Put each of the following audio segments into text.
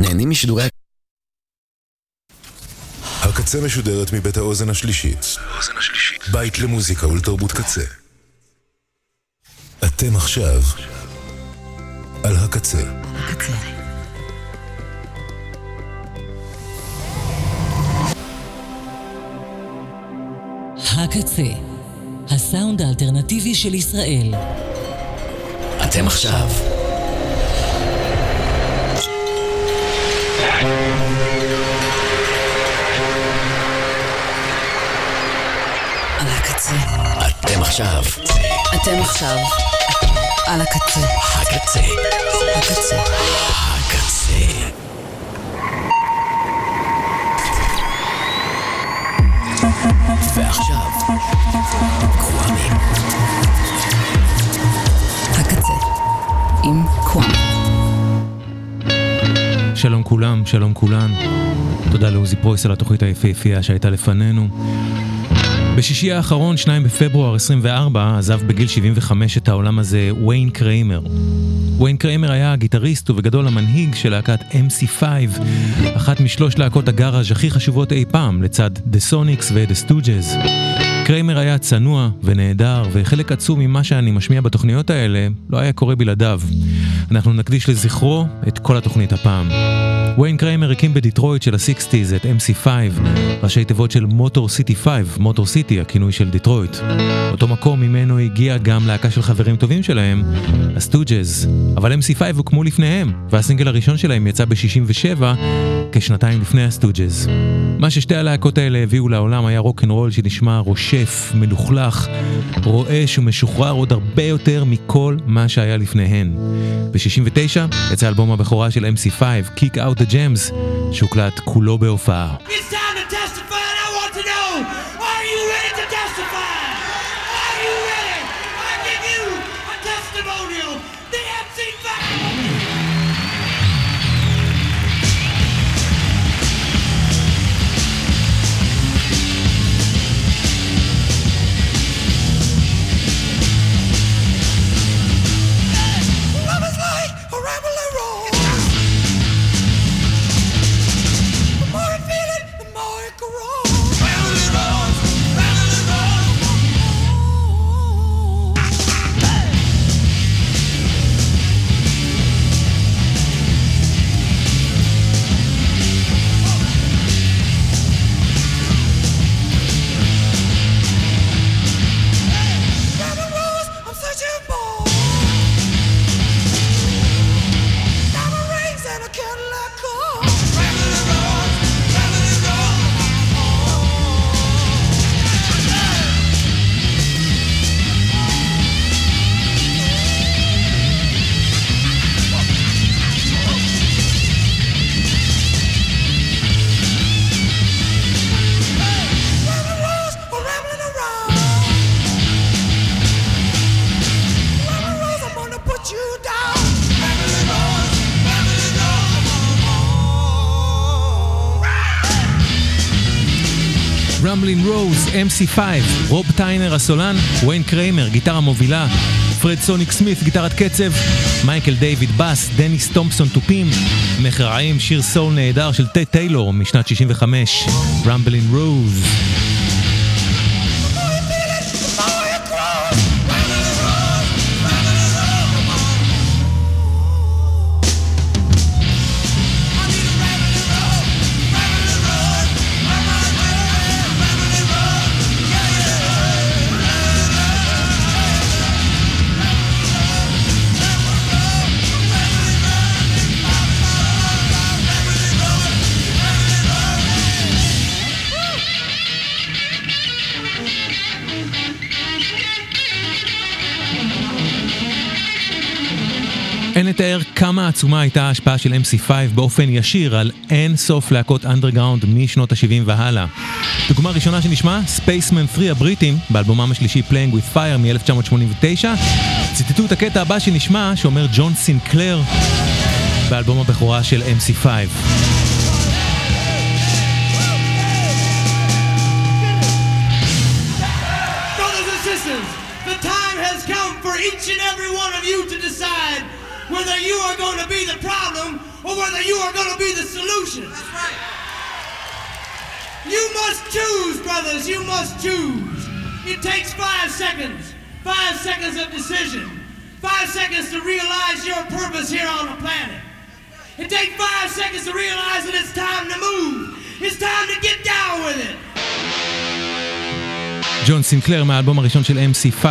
נהנים משידורי... הקצה משודרת מבית האוזן השלישית. בית למוזיקה ולתרבות קצה. אתם עכשיו על הקצה. הקצה, הסאונד האלטרנטיבי של ישראל. אתם עכשיו. אתם עכשיו. אתם עכשיו. על הקצה. הקצה. הקצה. הקצה. ועכשיו, קוואמי. הקצה. עם קוואמי. שלום כולם, שלום כולן. תודה לעוזי פרויס על התוכנית היפהפייה שהייתה לפנינו. בשישי האחרון, 2 בפברואר 24, עזב בגיל 75 את העולם הזה ויין קריימר. ויין קריימר היה הגיטריסט ובגדול המנהיג של להקת MC5, אחת משלוש להקות הגאראז' הכי חשובות אי פעם, לצד The Sonics ו-The Stooges. קריימר היה צנוע ונהדר, וחלק עצום ממה שאני משמיע בתוכניות האלה לא היה קורה בלעדיו. אנחנו נקדיש לזכרו את כל התוכנית הפעם. ויין קריימר הקים בדיטרויט של ה-60's את MC5, ראשי תיבות של Motor City 5, Motor City, הכינוי של דיטרויט. אותו מקום ממנו הגיע גם להקה של חברים טובים שלהם, ה-Stooges. אבל MC5 הוקמו לפניהם, והסינגל הראשון שלהם יצא ב-67, כשנתיים לפני ה-Stooges. מה ששתי הלהקות האלה הביאו לעולם היה רוקנרול שנשמע רושף, מלוכלך, רועש ומשוחרר עוד הרבה יותר מכל מה שהיה לפניהן. ב-69 יצא אלבום הבכורה של MC5, Kick Out the Gems, שהוקלט כולו בהופעה. It's time Ramblin' Rose, MC5, רוב טיינר הסולן, ויין קריימר, גיטרה מובילה, פרד סוניק סמית, גיטרת קצב, מייקל דיוויד בס, דניס תומפסון תופים, מחדשים, שיר סול נהדר של טד טיילור משנת 65, Ramblin' Rose. כמה עצומה הייתה ההשפעה של MC5 באופן ישיר על אין סוף להקות אנדרגראונד משנות ה-70 והלאה. דוגמה ראשונה שנשמע, Spaceman 3 הבריטים, באלבומם השלישי Playing with Fire מ-1989, ציטטו את הקטע הבא שנשמע, שאומר ג'ון סינקלר, באלבום הבכורה של MC5. Brothers and sisters, the time has come for each and every one of you to decide whether you are going to be the problem or whether you are going to be the solution. That's right. You must choose, brothers. You must choose. It takes five seconds. Five seconds of decision. Five seconds to realize your purpose here on the planet. It takes five seconds to realize that it's time to move. It's time to get down with it. ג'ון סינקלר מהאלבום הראשון של MC5.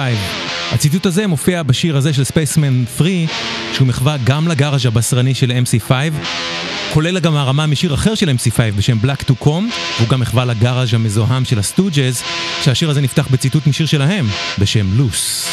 הציטוט הזה מופיע בשיר הזה של Spaceman 3, שהוא מחווה גם לגאראז' הבשרני של MC5, כולל גם הרמה משיר אחר של MC5 בשם Black to Comm, והוא גם מחווה לגאראז' המזוהם של ה-Stooges, שהשיר הזה נפתח בציטוט משיר שלהם, בשם Loose.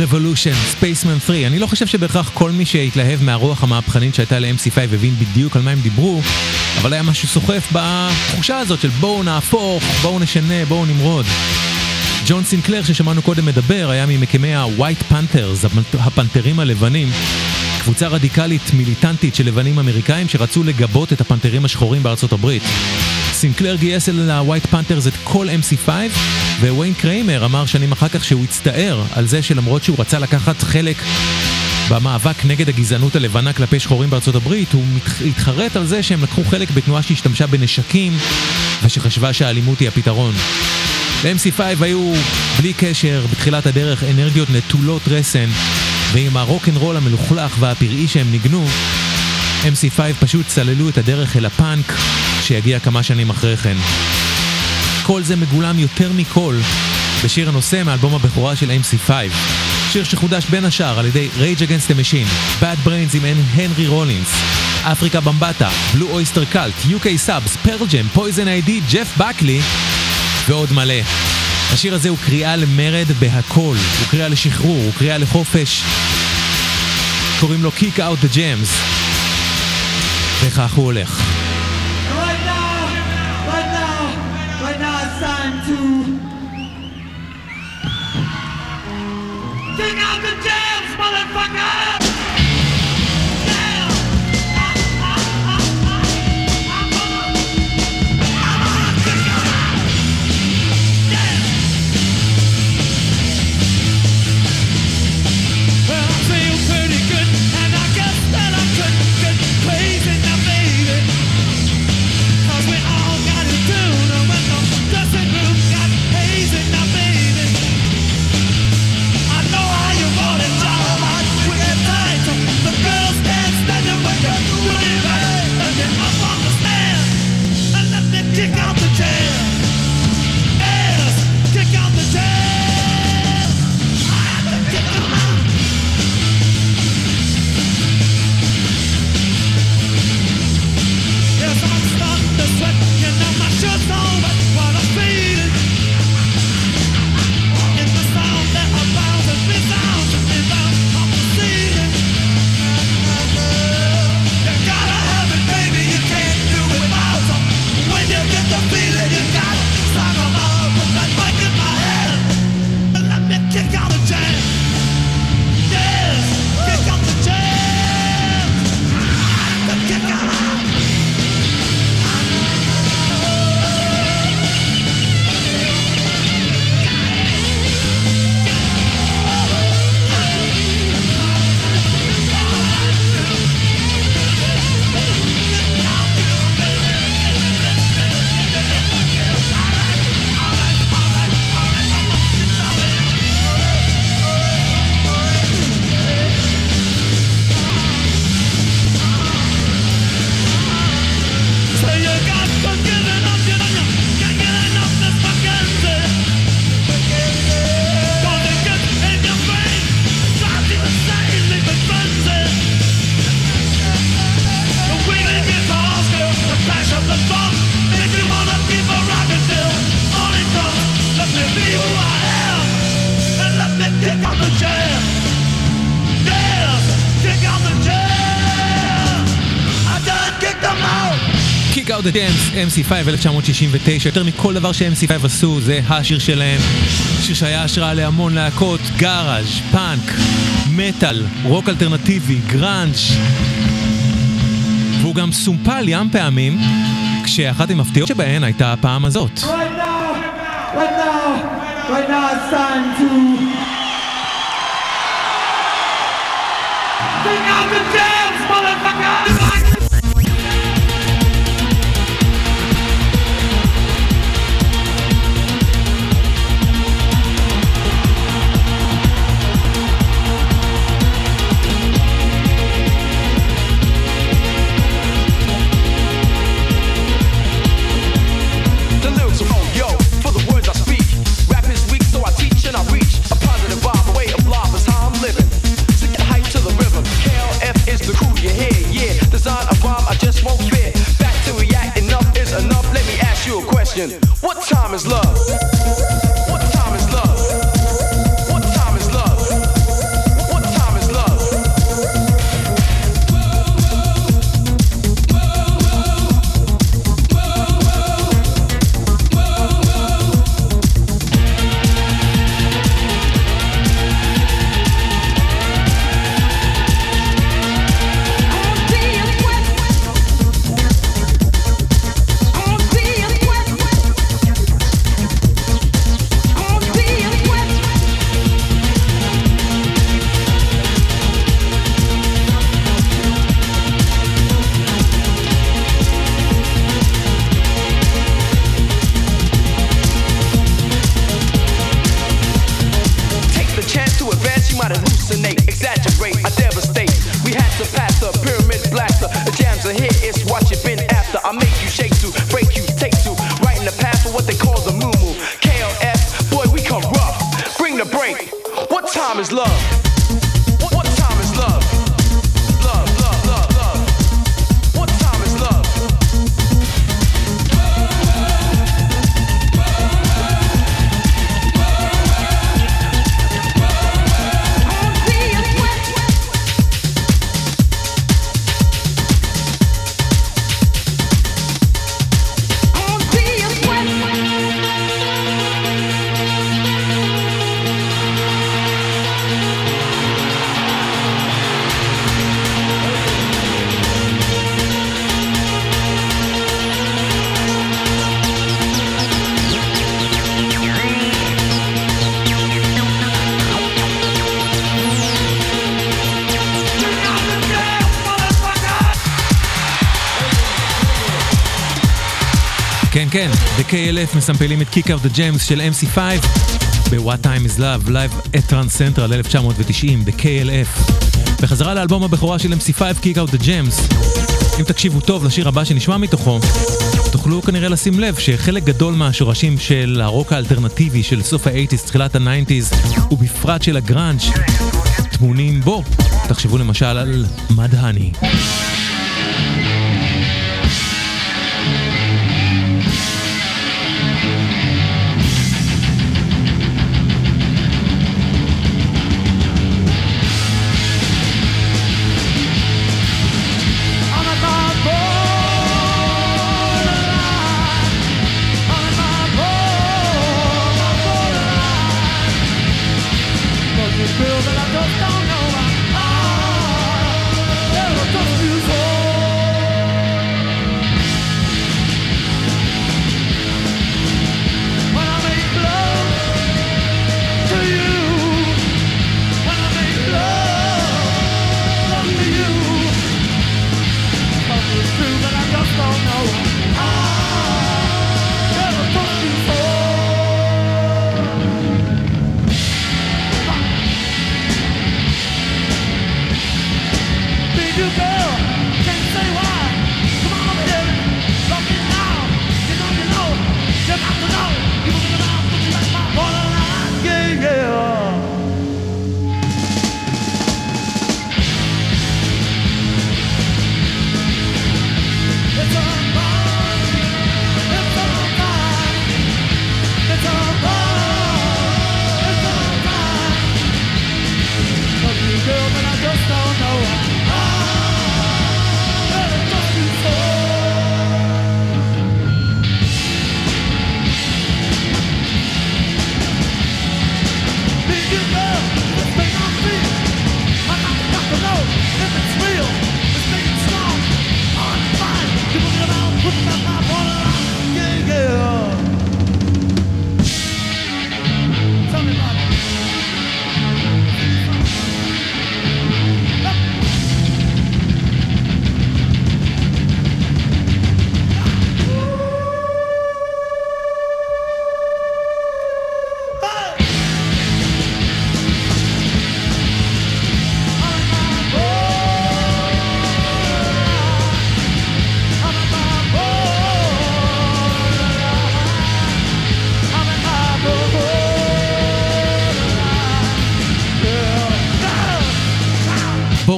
Revolution, Spaceman 3. אני לא חושב שבהכרח כל מי שהתלהב מהרוח המהפכנית שהייתה ל-MC5 הבין בדיוק על מה הם דיברו, אבל היה משהו סוחף בתחושה הזאת של בואו נהפוך, בואו נשנה, בואו נמרוד. ג'ון סינקלר ששמענו קודם מדבר היה ממקימי ה-White Panthers, הפנתרים הלבנים, קבוצה רדיקלית מיליטנטית של לבנים אמריקאים שרצו לגבות את הפנתרים השחורים בארצות הברית. סינקלר גייס אל ה-White Panthers את כל MC5, וויין קריימר אמר שנים אחר כך שהוא הצטער על זה שלמרות שהוא רצה לקחת חלק במאבק נגד הגזענות הלבנה כלפי שחורים בארצות הברית, הוא התחרט על זה שהם לקחו חלק בתנועה שהשתמשה בנשקים ושחשבה שהאלימות היא הפתרון. ל-MC5 היו, בלי קשר, בתחילת הדרך אנרגיות נטולות רסן, ועם הרוקנרול המלוכלך והפראי שהם ניגנו, MC5 פשוט צללו את הדרך אל הפאנק שיגיע כמה שנים אחרי כן. כל זה מגולם יותר מכל בשיר הנושא מאלבום הבכורה של MC5. שיר שחודש בין השאר על ידי Rage Against the Machine, Bad Brains עם הנרי רולינס, אפריקה במבטה, Blue Öyster Cult, UK Subs, Pearl Jam, Poison Idea, ג'ף בקלי ועוד מלא. השיר הזה הוא קריאה למרד בהכל, הוא קריאה לשחרור, הוא קריאה לחופש. קוראים לו Kick Out the Jams. וכך הוא הולך. Right now, right now, right now it's time to kick out the jams, motherfucker! Kick Out the Dance, MC5 1969, יותר מכל דבר ש-MC5 עשו, זה השיר שלהם. שיר שהיה השראה להמון להקות, גאראז', פאנק, מטאל, רוק אלטרנטיבי, גראנץ'. והוא גם סומפל ים פעמים, כשאחת המפתיעות שבהן הייתה הפעם הזאת. Right now, right now, right now! Question. What time is love? Hallucinate, exaggerate, I devastate. We had to pass ב-KLF מסמפלים את Kick Out the Gems של MC5 ב-What Time is Love, Live at Trans Central 1990 ב-KLF. בחזרה לאלבום הבכורה של MC5, Kick Out the Gems. אם תקשיבו טוב לשיר הבא שנשמע מתוכו, תוכלו כנראה לשים לב שחלק גדול מהשורשים של הרוק האלטרנטיבי של סוף ה-80's, תחילת ה-90's, ובפרט של הגראנץ', טמונים בו. תחשבו למשל על מדהני.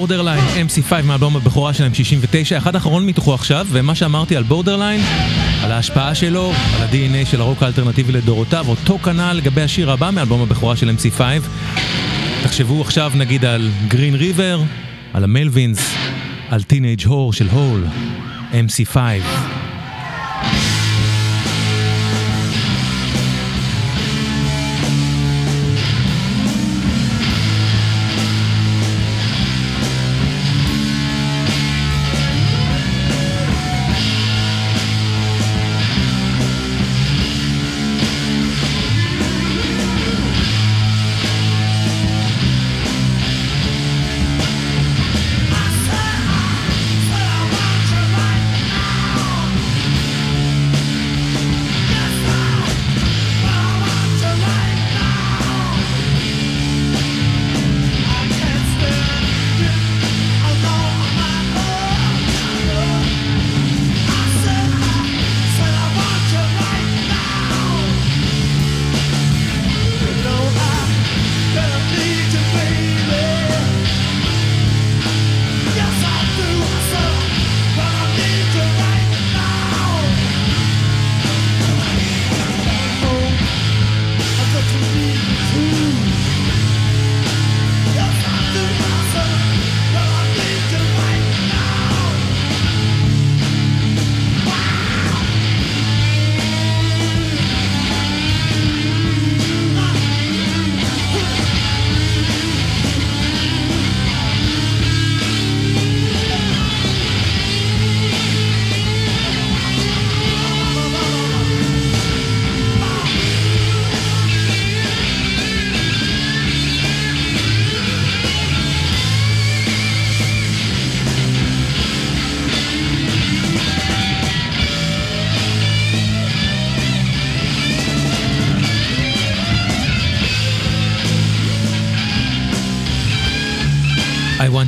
Borderline, MC5 מאלבום הבכורה שלהם 69, אחד האחרון מתוכו עכשיו, ומה שאמרתי על Borderline, על ההשפעה שלו, על ה-DNA של הרוק האלטרנטיבי לדורותיו, אותו כנ"ל לגבי השיר הבא מאלבום הבכורה של MC5. תחשבו עכשיו נגיד על Green River, על ה-Melvins, על Teenage Whore של Hole, MC5.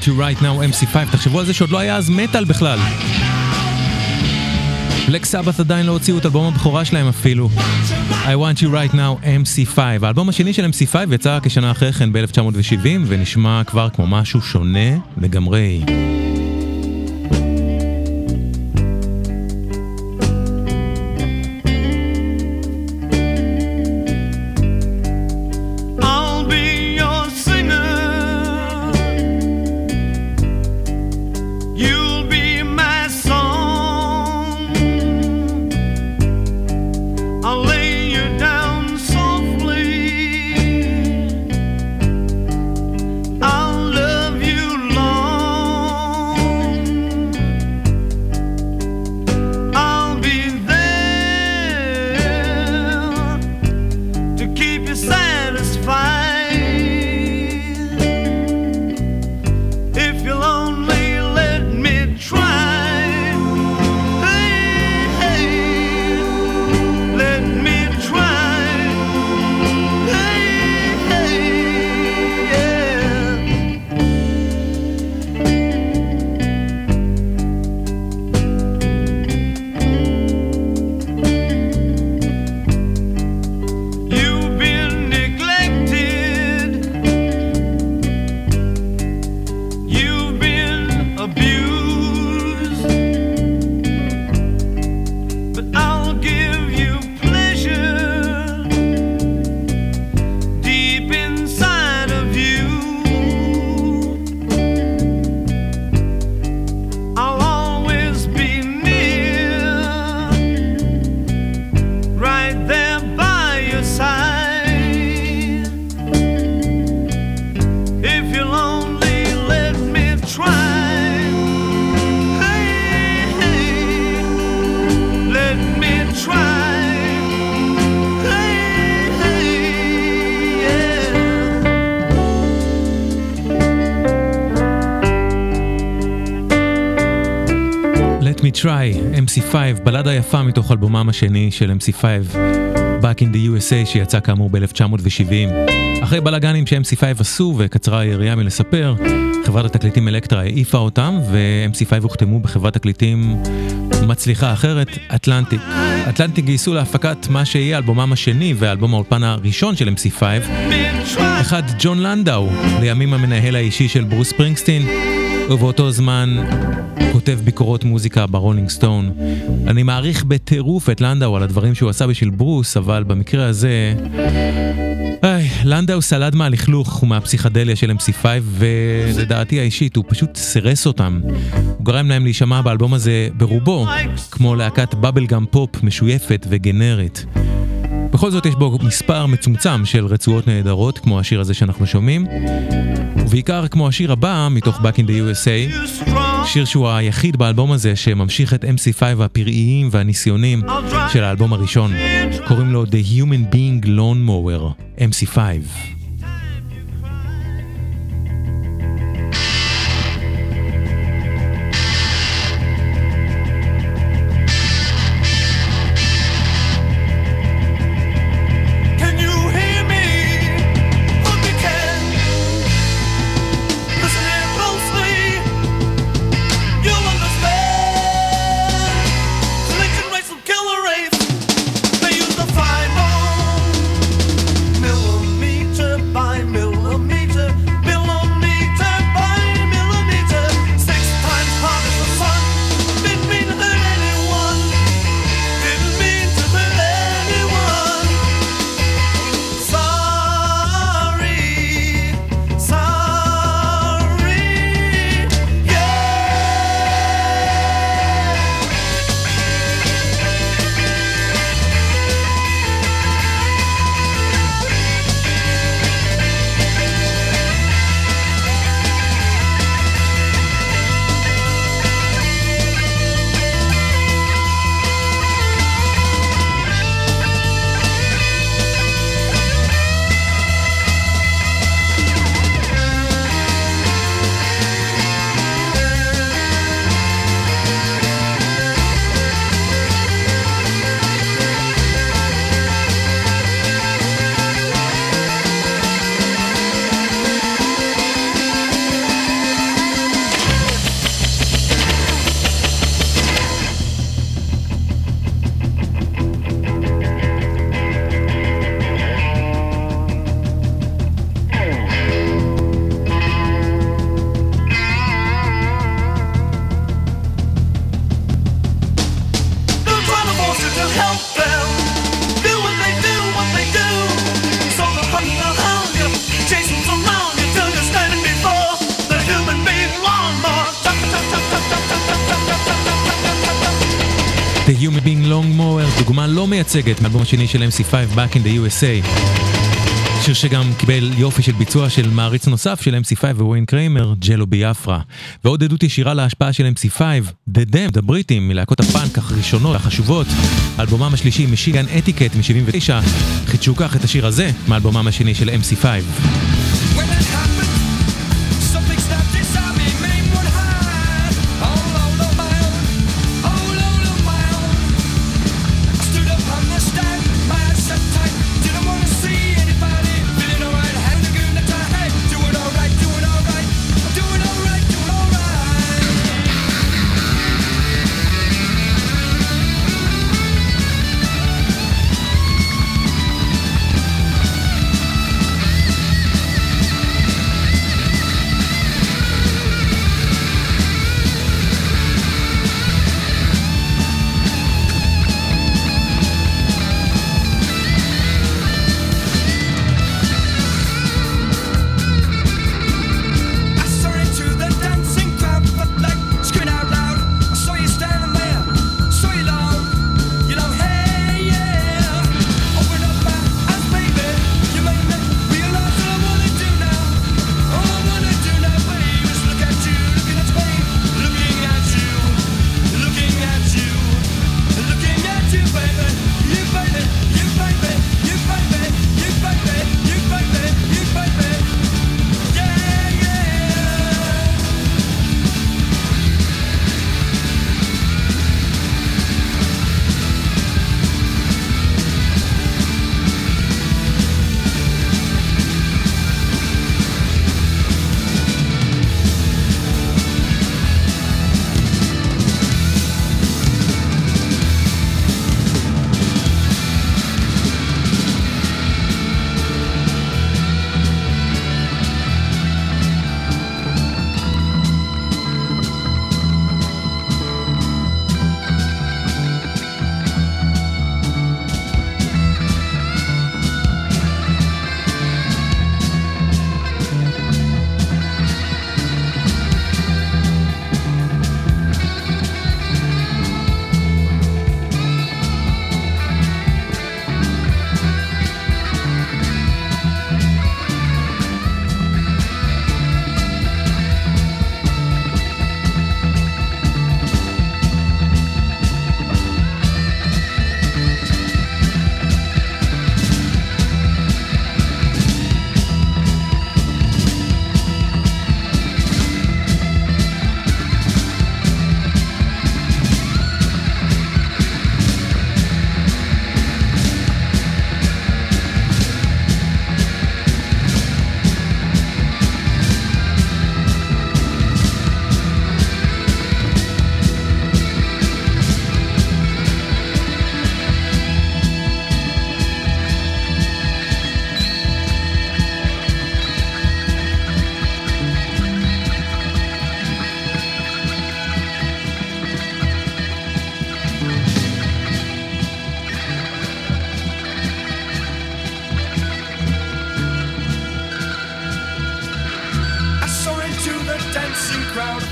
You right now MC5, תחשבו על זה שעוד לא היה אז מטאל בכלל. בלק סבת עדיין לא הוציאו את אלבום הבכורה שלהם אפילו. I want you right now MC5. האלבום השני של MC5 יצא כשנה אחרי כן ב-1970 ונשמע כבר כמו משהו שונה לגמרי. MC5, בלדה יפה מתוך אלבומם השני של MC5, Back in the USA שיצא כאמור ב-1970. אחרי בלאגנים ש-MC5 עשו וקצרה היריעה מלספר, חברת התקליטים אלקטרה העיפה אותם ו-MC5 הוחתמו בחברת תקליטים מצליחה אחרת, אטלנטיק. אטלנטיק גייסו להפקת מה שיהיה אלבומם השני ואלבום האולפן הראשון של MC5, אחד ג'ון לנדאו, לימים המנהל האישי של ברוס ספרינגסטין, ובאותו זמן כותב ביקורות מוזיקה ב-Rolling Stone. אני מעריך בטירוף את לנדאו על הדברים שהוא עשה בשביל ברוס, אבל במקרה הזה... איי, לנדאו סלד מהלכלוך ומהפסיכדליה של MC5, ולדעתי האישית הוא פשוט סירס אותם. הוא גרם להם להישמע באלבום הזה ברובו, כמו להקת bubblegum pop משויפת וגנרית. בכל זאת יש בו מספר מצומצם של רצועות נהדרות, כמו השיר הזה שאנחנו שומעים, ובעיקר כמו השיר הבא מתוך Back in the USA, שיר שהוא היחיד באלבום הזה שממשיך את MC5 הפראיים והניסיונים של האלבום הראשון. קוראים לו The Human Being Lawn Mower, MC5. דוגמה לא מייצגת מהאלבום השני של MC5, Back in the USA. שיר שגם קיבל יופי של ביצוע של מעריץ נוסף של MC5 ווין קריימר, ג'לו ביאפרה. ועוד עדות ישירה להשפעה של MC5, The Damned, הבריטים, מלהקות הפאנק הראשונות והחשובות. אלבומם השלישי, משיגן אתיקט מ-79, חידשו כך את השיר הזה מאלבומם השני של MC5.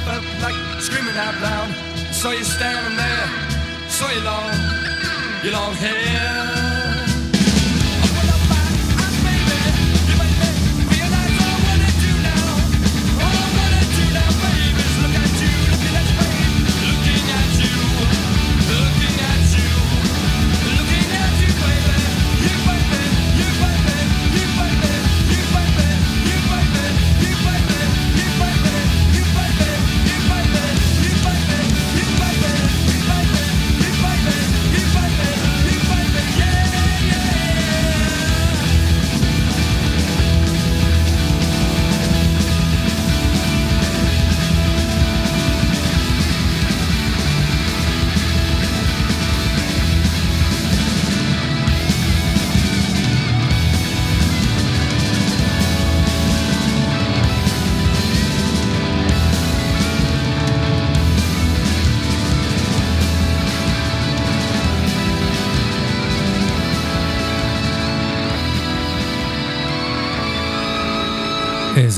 felt like screaming out loud. Saw you standing there, saw your long, your long hair.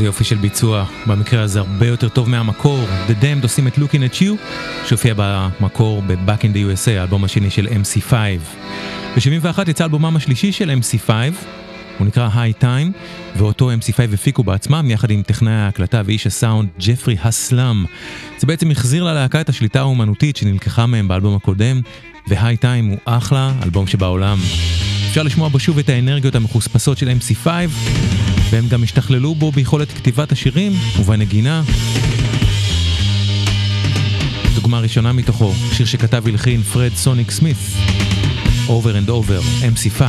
איזה יופי של ביצוע, במקרה הזה הרבה יותר טוב מהמקור, The Damned עושים את Looking at You, שהופיע במקור ב-Back in the USA, האלבום השני של MC5. ב-71 יצא אלבומם השלישי של MC5, הוא נקרא High Time, ואותו MC5 הפיקו בעצמם יחד עם טכנאי ההקלטה ואיש הסאונד ג'פרי הסלאם. זה בעצם החזיר ללהקה את השליטה האומנותית שנלקחה מהם באלבום הקודם, ו-High Time הוא אחלה, אלבום שבעולם. אפשר לשמוע בו שוב את האנרגיות המחוספסות של MC5, והם גם השתכללו בו ביכולת כתיבת השירים ובנגינה. דוגמה ראשונה מתוכו, שיר שכתב והלחין פרד סוניק סמית, Over and Over, MC5.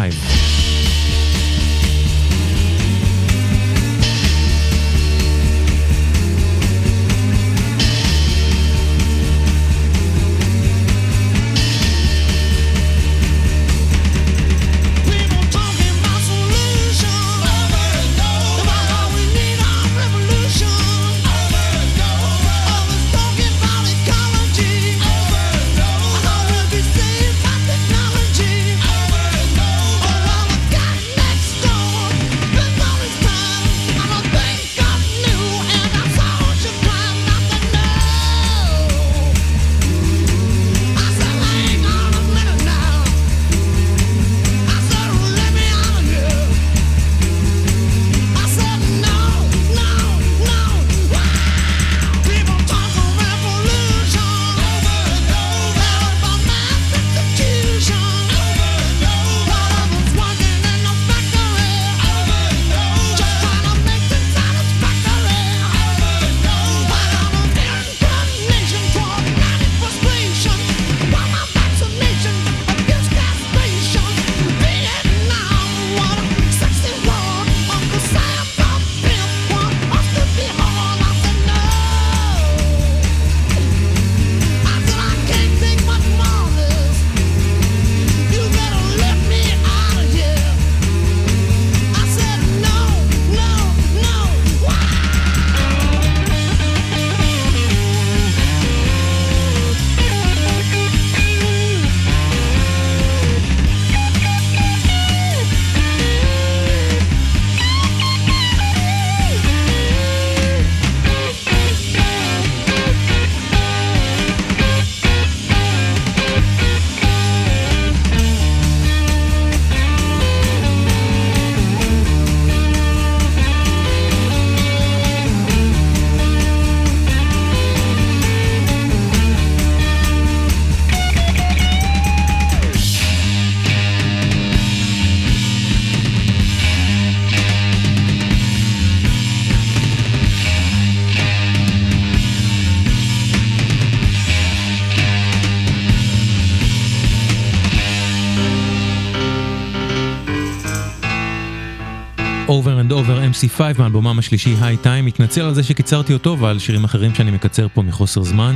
MC5 מאלבומם השלישי היי טיים, מתנצל על זה שקיצרתי אותו ועל שירים אחרים שאני מקצר פה מחוסר זמן,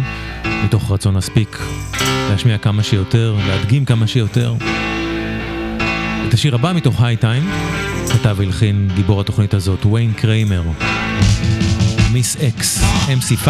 מתוך רצון להספיק להשמיע כמה שיותר, להדגים כמה שיותר. את השיר הבא מתוך היי טיים כתב והלחין גיבור התוכנית הזאת, ויין קריימר. מיס אקס, MC5.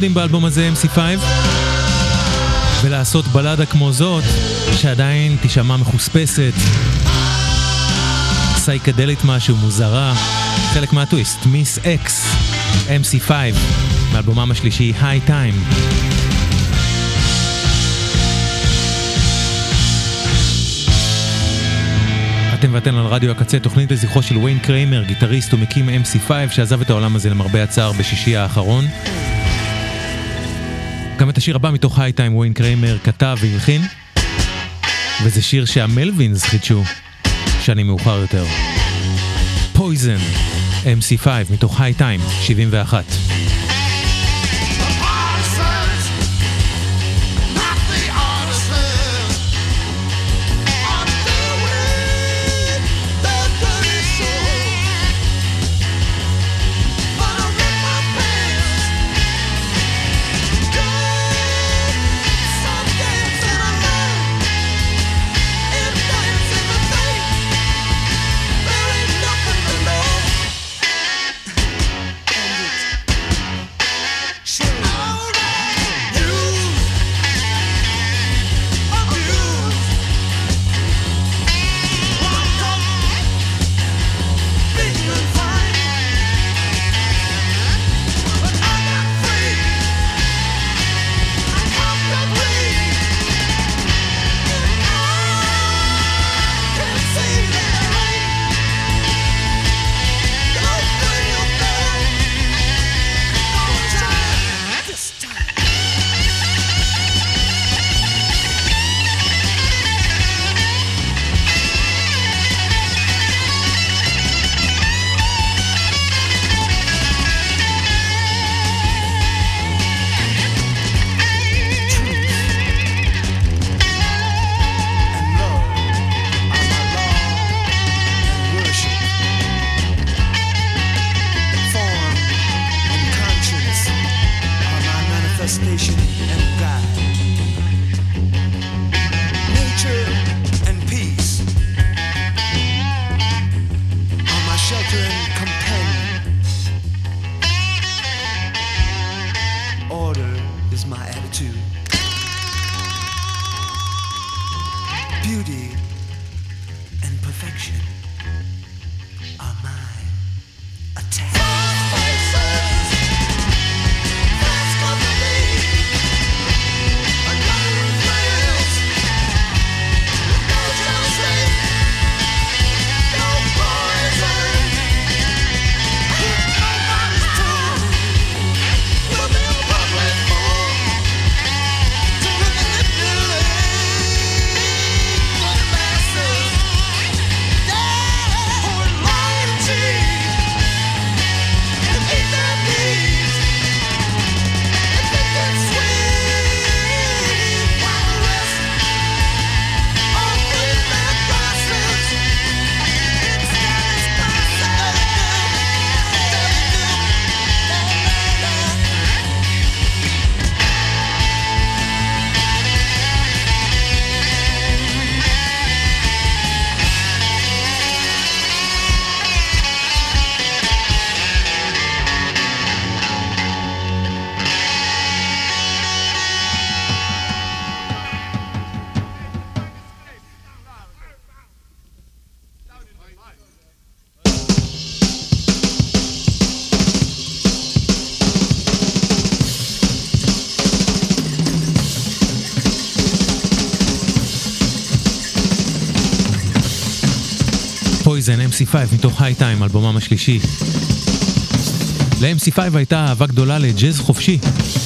מלודיים באלבום הזה, MC5, ולעשות בלדה כמו זאת, שעדיין תישמע מחוספסת, סייקדלית משהו, מוזרה, חלק מהטוויסט, Miss X, MC5, מאלבומם השלישי, High Time. אתם ואתן על רדיו הקצה, תוכנית לזכרו של ויין קריימר, גיטריסט ומקים MC5, שעזב את העולם הזה למרבה הצער בשישי האחרון. השיר הבא מתוך היי טיים ויין קריימר כתב והלחין, וזה שיר שהמלווינס חידשו שנים מאוחר יותר. פויזן, MC5 מתוך היי טיים, 71. Attack. Poison, MC5 מתוך High Time, אלבומם השלישי. ל-MC5 הייתה אהבה גדולה לג'אז חופשי,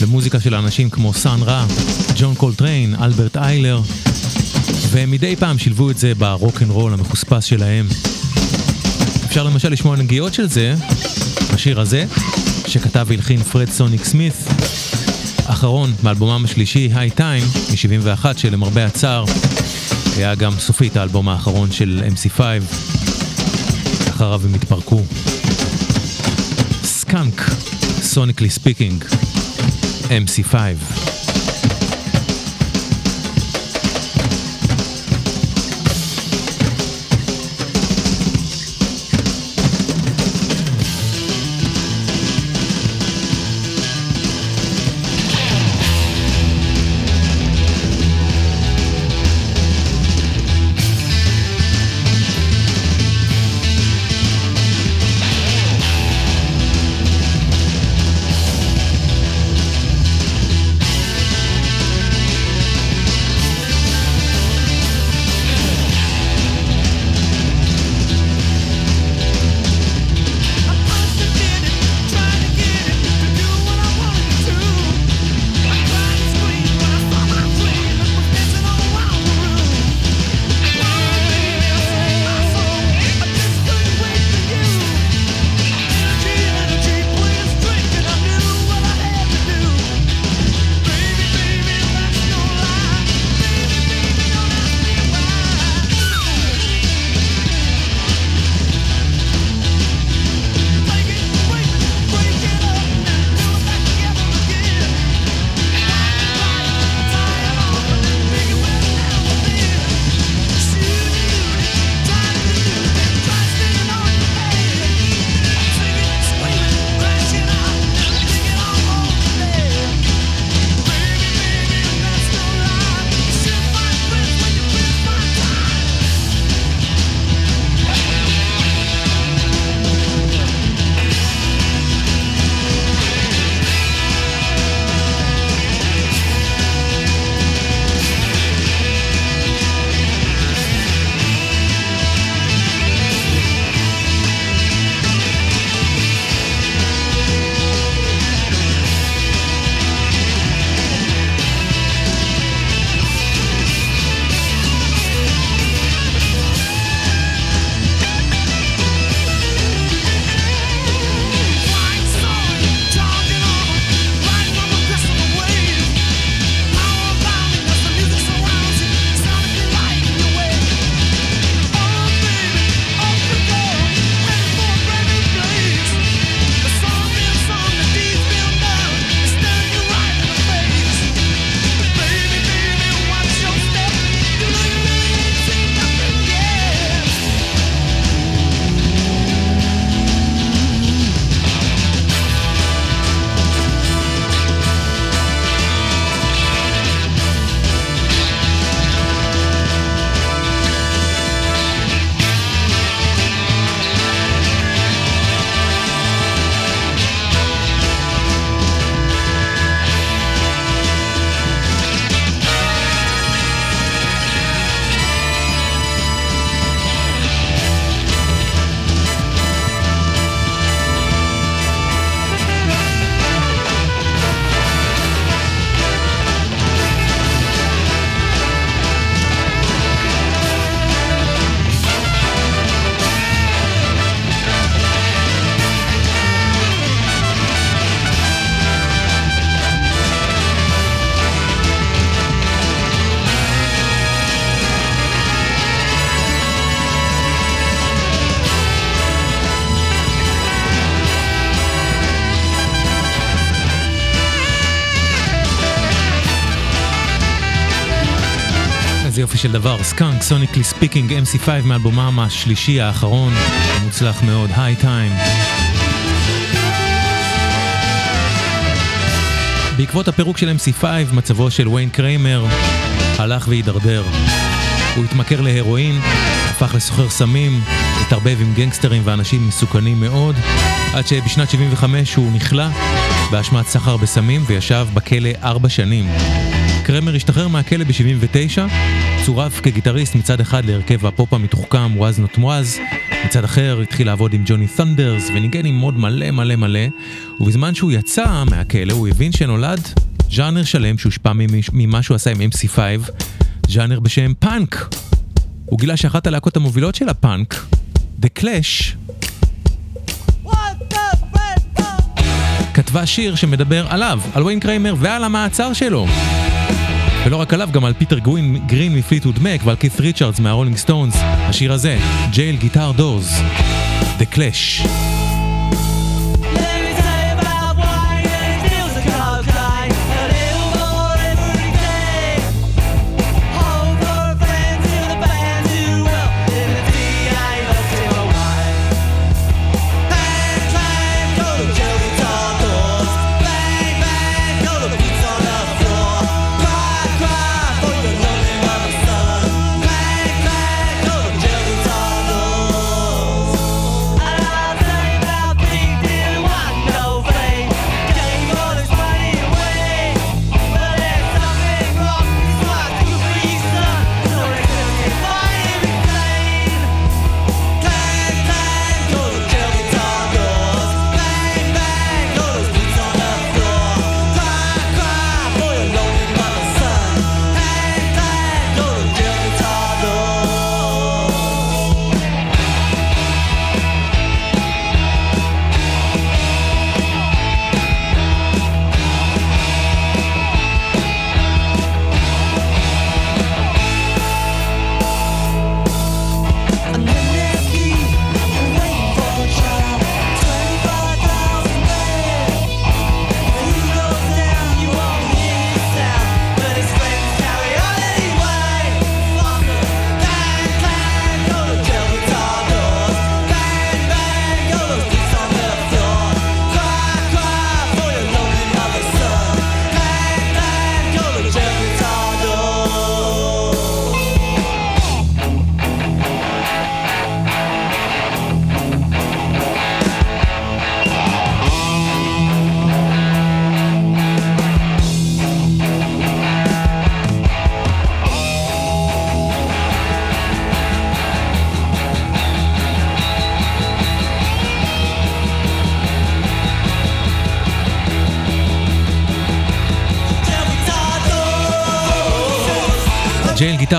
למוזיקה של אנשים כמו סאן רע, ג'ון קולטריין, אלברט איילר, והם מדי פעם שילבו את זה ברוק אנד רול המחוספס שלהם. אפשר למשל לשמוע נגיעות של זה בשיר הזה, שכתב והלחין פרד סוניק סמית, אחרון מאלבומם השלישי, High Time, מ-71, שלמרבה הצער היה גם סופית האלבום האחרון של MC5, אחריו הם התפרקו. Skunk, Sonically Speaking, MC5. יופי של דבר, Skunk, Sonically Speaking, MC5 מאלבומם השלישי האחרון, מוצלח מאוד, High Time. בעקבות הפירוק של MC5, מצבו של ויין קריימר הלך והידרדר. הוא התמכר להרואין, הפך לסוחר סמים, התערבב עם גנגסטרים ואנשים מסוכנים מאוד, עד שבשנת 75 הוא נכלא באשמת סחר בסמים וישב בכלא ארבע שנים. קרמר השתחרר מהכלא ב-79, צורף כגיטריסט מצד אחד להרכב הפופ המתוחכם Was Not Was, מצד אחר התחיל לעבוד עם ג'וני ת'ונדרס וניגן עם עוד מלא מלא מלא, ובזמן שהוא יצא מהכלא הוא הבין שנולד ז'אנר שלם שהושפע ממה שהוא עשה עם MC5, ז'אנר בשם פאנק. הוא גילה שאחת הלהקות המובילות של הפאנק, The Clash, כתבה שיר שמדבר עליו, על ויין קריימר ועל המעצר שלו. ולא רק עליו, גם על פיטר גרין, גרין מפליטווד מק ועל כית' ריצ'רדס מהרולינג סטונס. השיר הזה, Jail Guitar Doors, The Clash.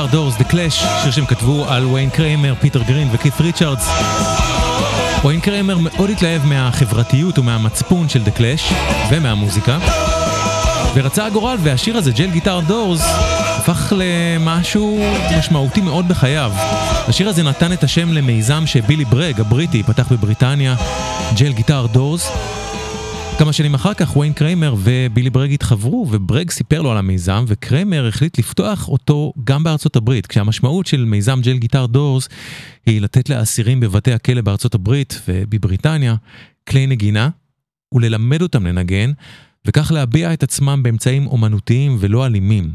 Guitar Doors, The Clash, שיר שהם כתבו על ויין קריימר, פיטר גרין וכית' ריצ'רדס. ויין קריימר מאוד התלהב מהחברתיות ומהמצפון של The Clash ומהמוזיקה. ורצה הגורל והשיר הזה, Jail Guitar Doors, הפך למשהו משמעותי מאוד בחייו. השיר הזה נתן את השם למיזם שבילי בראג, הבריטי, פתח בבריטניה, Jail Guitar Doors. כמה שנים אחר כך ויין קריימר ובילי בראג התחברו ובראג סיפר לו על המיזם וקריימר החליט לפתוח אותו גם בארצות הברית כשהמשמעות של מיזם Jail Guitar Doors היא לתת לאסירים בבתי הכלא בארצות הברית ובבריטניה כלי נגינה וללמד אותם לנגן וכך להביע את עצמם באמצעים אומנותיים ולא אלימים.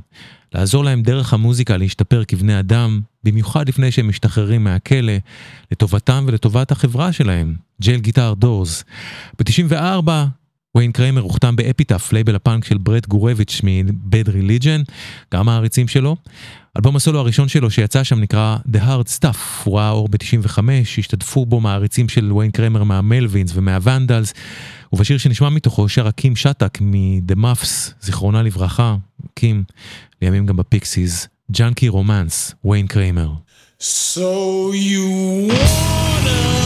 לעזור להם דרך המוזיקה להשתפר כבני אדם, במיוחד לפני שהם משתחררים מהכלא, לטובתם ולטובת החברה שלהם. Jail Guitar Doors. ב-94 ויין קריימר הוחתם באפיטאף, לייבל הפאנק של ברט גורביץ' מבד ריליג'ן, גם העריצים שלו. אלבום הסולו הראשון שלו שיצא שם נקרא The Hard Stuff, הוא ראה אור ב-95, השתתפו בו מעריצים של ויין קריימר מהמלווינס ומהוונדלס, ובשיר שנשמע מתוכו שרה קים שאטוק מ-The Muffs, זיכרונה לברכה, קים, לימים גם בפיקסיס, Junkie Romance, ויין קריימר. So you wanna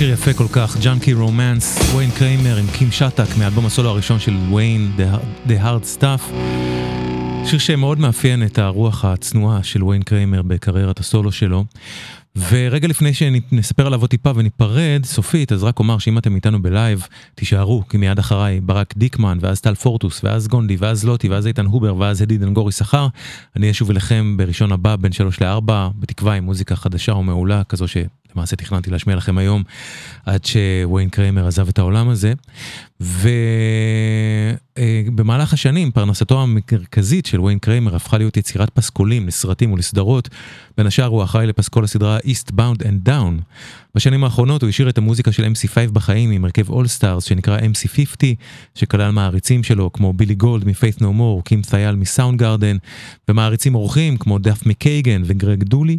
שיר יפה כל כך, Junkie Romance, וויין קריימר עם קים שאטוק מאלבום הסולו הראשון של וויין, The- Hard Stuff. שיר שמאוד מאפיין את הרוח הצנועה של וויין קריימר בקריירת הסולו שלו. ורגע לפני שנספר עליו עוד טיפה וניפרד סופית, אז רק אומר שאם אתם איתנו ב live, תישארו, כי מיד אחריי ברק דיקמן, ואז טל פורטוס, ואז גונדי, ואז לוטי, ואז איתן הובר, ואז הדי דנגורי שכר. אני אשוב אליכם בראשון הבא, בין שלוש לארבע, בתקווה עם מוזיקה חדשה ומעולה, כזו שלמעשה תכננתי להשמיע לכם היום, עד שוויין קריימר עזב את העולם הזה. ובמהלך השנים פרנסתו המרכזית של וויין קריימר הפכה להיות יצירת פסקולים לסרטים ולסדרות. בין השאר הוא אחראי לפסקול הסדרה Eastbound and Down. בשנים האחרונות הוא השאיר את המוזיקה של MC5 בחיים עם הרכב All Stars שנקרא MC50, שכלל מעריצים שלו כמו בילי גולד מ-Faith No More, קים ת'איל מסאונד גארדן, ומעריצים אורחים כמו דף מקייגן וגרג דולי.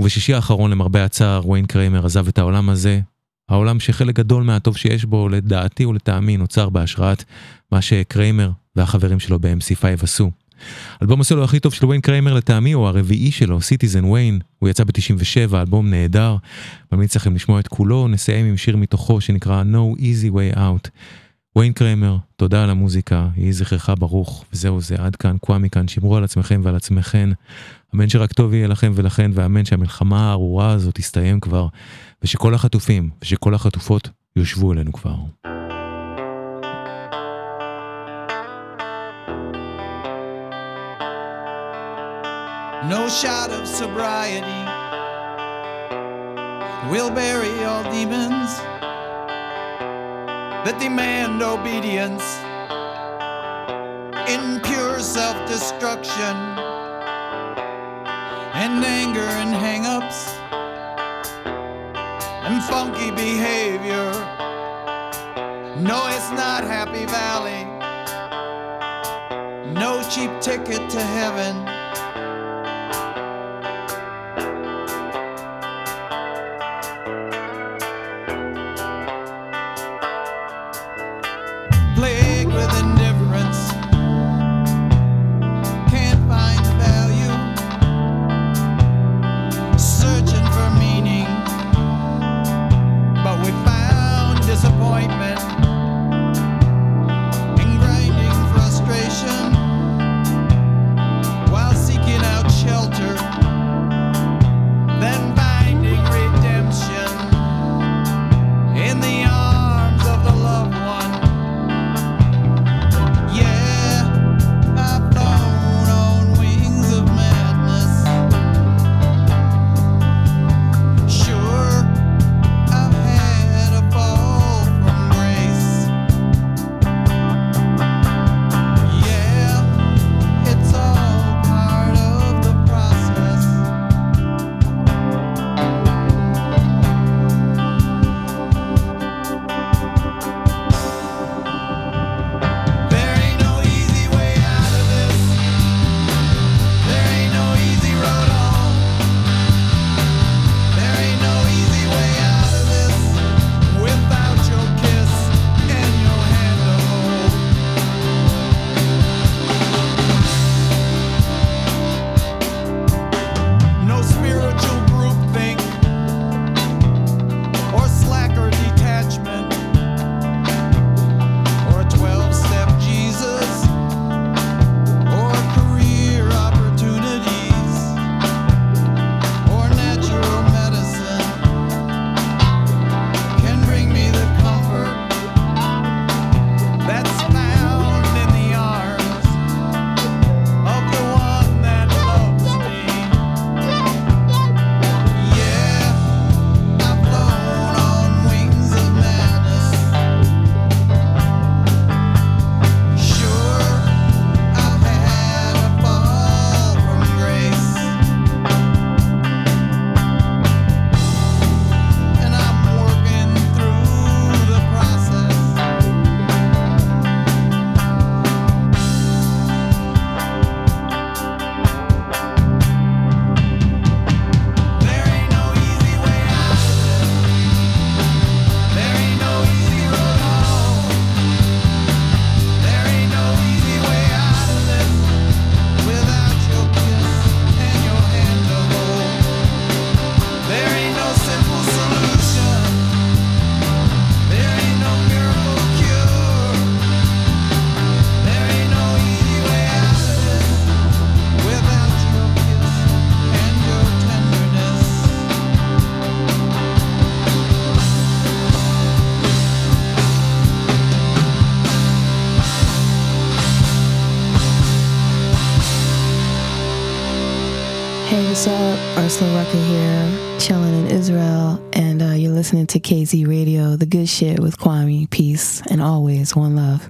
ובשישי האחרון למרבה הצער וויין קריימר עזב את העולם הזה, העולם שחלק גדול מהטוב שיש בו, לדעתי ולטעמי, נוצר בהשראת מה שקריימר והחברים שלו ב-MC5 עשו. אלבום הסולו הכי טוב של וויין קריימר לטעמי הוא הרביעי שלו, Citizen Wayne, הוא יצא ב-97, אלבום נהדר, ממליץ לכם לשמוע את כולו, נסיים עם שיר מתוכו שנקרא No Easy Way Out. וויין קריימר, תודה על המוזיקה, יהי זכרך ברוך, וזהו זה, עד כאן, קוואמי כאן, שמרו על עצמכם ועל עצמכן, אמן שרק טוב יהיה לכם ולכן, ואמן שהמלחמה הארורה הזאת תסתיים כבר, ושכל החטופים ושכל החטופות יושבו אלינו כבר. No shot of sobriety. Will bury all demons that demand obedience in pure self destruction and anger and hang ups and funky behavior. No, it's not Happy Valley. No cheap ticket to heaven. Ursula Rucker here, chilling in Israel, and uh, you're listening to KZ Radio, the good shit with Kwame. Peace, and always one love.